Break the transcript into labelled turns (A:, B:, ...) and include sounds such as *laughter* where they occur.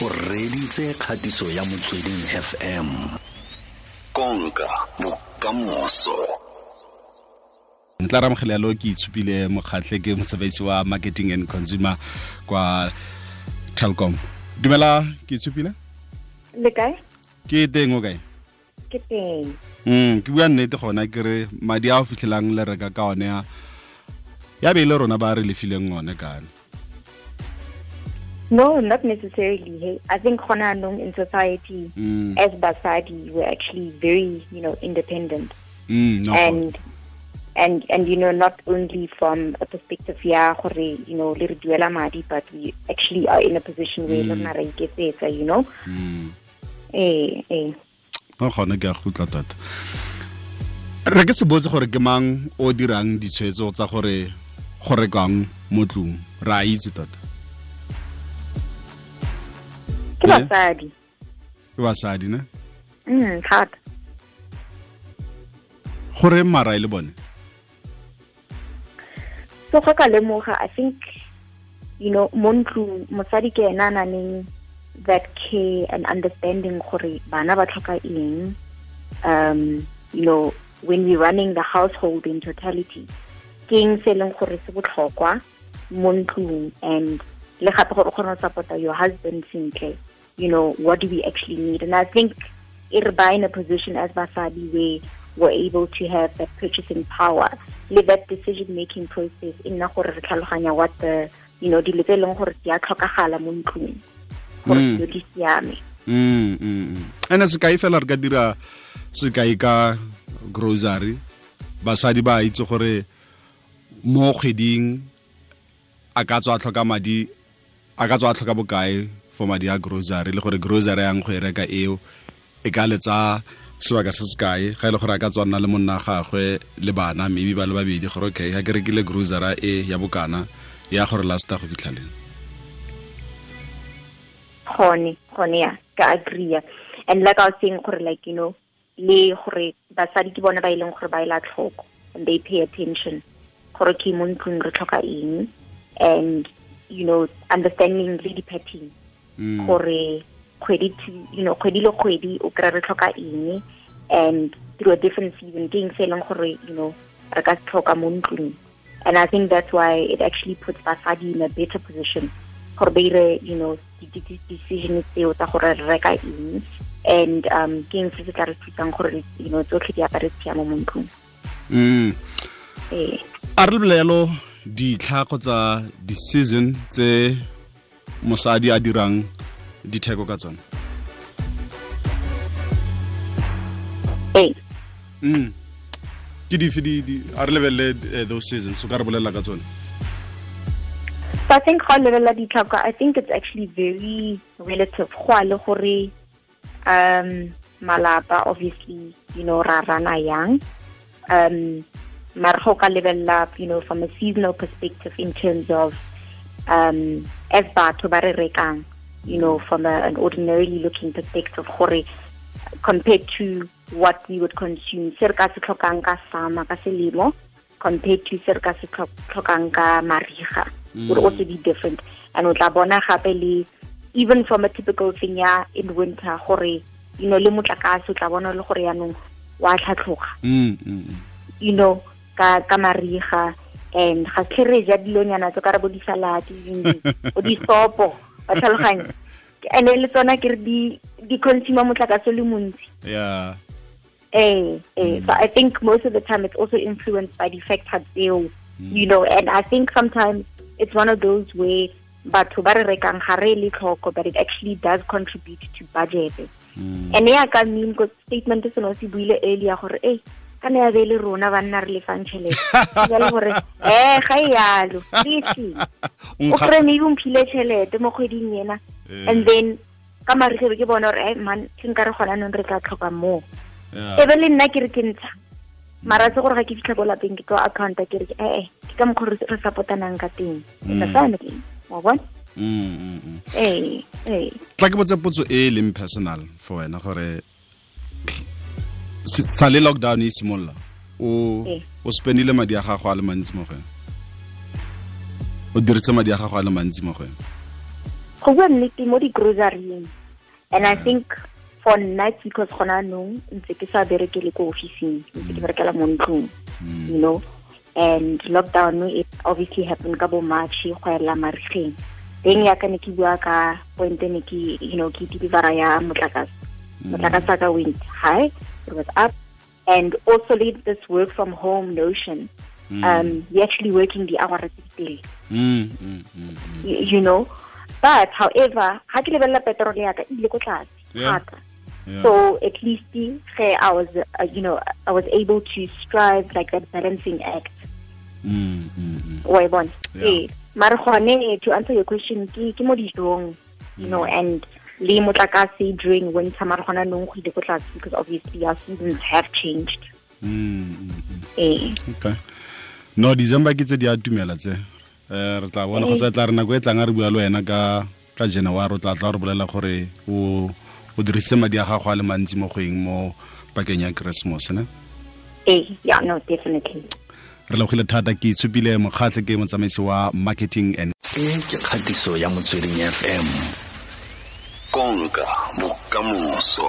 A: o reditse kgatiso ya motsweding fm konka bokamoso.
B: Ntla ramogele yalo ke itshupile mokgatlhe ke mosebetsi wa marketing and consumer kwa telkom. Dumela ke itshupile?
C: Le kae?
B: Ke teng o kae?
C: Ke teng.
B: Mm ke bua nnete gona ke re madi a o fitlhelang le reka ka one ya be e le rona ba re lefileng one kane
C: no not necessarily. Hey i think khona nong in society
B: Mm.
C: as basadi we're actually very you know independent.
B: Mm no
C: and and and you know not only from a perspective gore you know le re madi but we actually are in a position where le rena ra iketsetsa you know?
B: Mm.
C: Eh eh.
B: No gona ke a gutla tota re ke se botse gore ke mang o dirang ditshwetso tsa gore go rekwang motlong ra itse tota
C: ke basadi.
B: Ke basadi ne?
C: Mm thata.
B: Gore mara e le bone?
C: So go ka lemoga i think you know mo ntlong mosadi ke ena a naneng that care and understanding gore bana ba tlhoka eng. Um you know when we running the household in totality ke eng se leng gore se botlhokwa mo ntlong and le gape gore o kgone go support your husband sentle you know what do we actually need? And i think e re ba in a position as basadi where we're able to have that purchasing power le that decision making process e nna gore re tlhaloganya what the you know dilo tse e leng gore di a tlhokagala mo ntlong gore
B: Mm.
C: dilo di siame.
B: Mm mm. Ene sekai fela re ka dira sekai ka grocery. Basadi ba itse gore mo kgweding a ka tswa a tlhoka madi a ka tswa a tlhoka bokae for madi a grocery le gore grocery yang go e reka eo e ka letsa sebaka se se ga e le gore a ka tswa le monna gagwe le bana maybe ba le babedi gore okay ga ke rekile grocery e ya bokana ya gore lasta go fitlhaleng
C: gone gone ya ka agree and like i was saying gore like you know le gore basadi ke bone ba e leng gore ba ela tlhoko and they pay attention. Gore ke mo ntlong re tlhoka eng? And you know understanding le di-pattern. Gore kgwedi to- you know kgwedi le kgwedi o kry re tlhoka eng and through a different season ke eng se e leng gore you know re ka tlhoka mo ntlong. And i think that's why it actually puts basadi in a better position gore ba ire you know decision tseo tsa gore re reka eng. And um ke eng se se tla re thusang gore you know tsotlhe di apare tshiamo mo ntlong.
B: Mm.
C: eh
B: a re lebile yalo ditlha kgotsa di-season tse mosadi a dirang ditheko ka tsone mm. ke dife di, di, a re lebelele eh, those seasons o ka re bolelela ka tsone
C: So I think go lebelela ditlhokwa, I think it's actually very relative. Go a le gore um malapa obviously, you know, ra rana yang. Um mara go ka lebelela, you know, from a seasonal perspective in terms of um as batho ba re rekang, you know, from a, an ordinarily looking perspective gore compared to what we would consume se re ka se tlhokang ka sama ka selemo compared to se re ka se tlhokang ka mariga would also be different. And o tla bona gape le even from a typical thing ya in winter gore you know le motlakase o tla bona le gore yaanong wa tlhatlhoga.
B: Mm, mm, mm.
C: you know ka ka mariga and ga tlhe re ja dilonyana tse ka re bo di-saladi o di-sopo wa tlhaloganya and le tsona ke re di di consumer motlakase le montsi
B: yeah
C: Eh, eh. So I think most of the time it's also influenced by the factors tseo, you know, and I think sometimes it's one of those where batho ba re rekang ga re but it actually does contribute to budget.
B: mm.
C: And ya ka mean statement se buile earlier ka ne ya be le rona ba nna re le fang tšhelete le gore *laughs* eh ga e yalo please *laughs* o kry maybe o mphile tšhelete mo kgweding ena
B: Eh.
C: and then ka marige be ke bona gore eh man ke nka re gona nong re tla tlhoka moo e be le nna ke re ke ntsha. Maratse gore ga ke fitlha ko lapeng ke tlo account ke re ke ee ke ka mokgwa re supportanang ka teng.
B: Mm.
C: wa bona. Ee
B: tla ke botse potso e e leng personal for wena gore sa le lockdown e simolola o
C: Eh.
B: o spendile madi a gago a le mantsi mo go o dirise madi a gago a le mantsi mo go
C: go bua nnete mo di-grocerying and i think for nna because gona nong ntse ke sa berekele ko officing ntse ke berekela mo ntlong you know? And lockdown it obviously happened ka bo march go ela marigeng. Teng ya ka ne ke bua ka point ne ke you know ke delivera ya motlakase. Motlakase ka went high it was up and also lead this work from home notion. Um you're actually working the hour still
B: Mm, mm, mm, mm.
C: you, you know? But however ha ke lebelela petrol ya ka ile ko tlase
B: Yeah.
C: so at least I was uh, you know I was able to strive like that balancing act.
B: Mm, mm, mm. Yeah.
C: mare to answer your question ke ke mo dijong you know and le motlakase during winter mare gona nong go ile ko tlase because obviously our seasons have changed.
B: Mm, okay. No december ke tse di a tumela tse. Um re tla bona go tsa tla re nako e tlang a re bua le wena ka ka january o tla tla re bolela gore o o dirisitse madi a gago a le mantsi mo go eng mo pakeng ya christmas ne?
C: Eh yeah no definitely.
B: Re lebogile thata ke itshupile mokgatlhe ke motsamaisi wa marketing and
A: e ke kgatiso ya motsweding fm konka bokamoso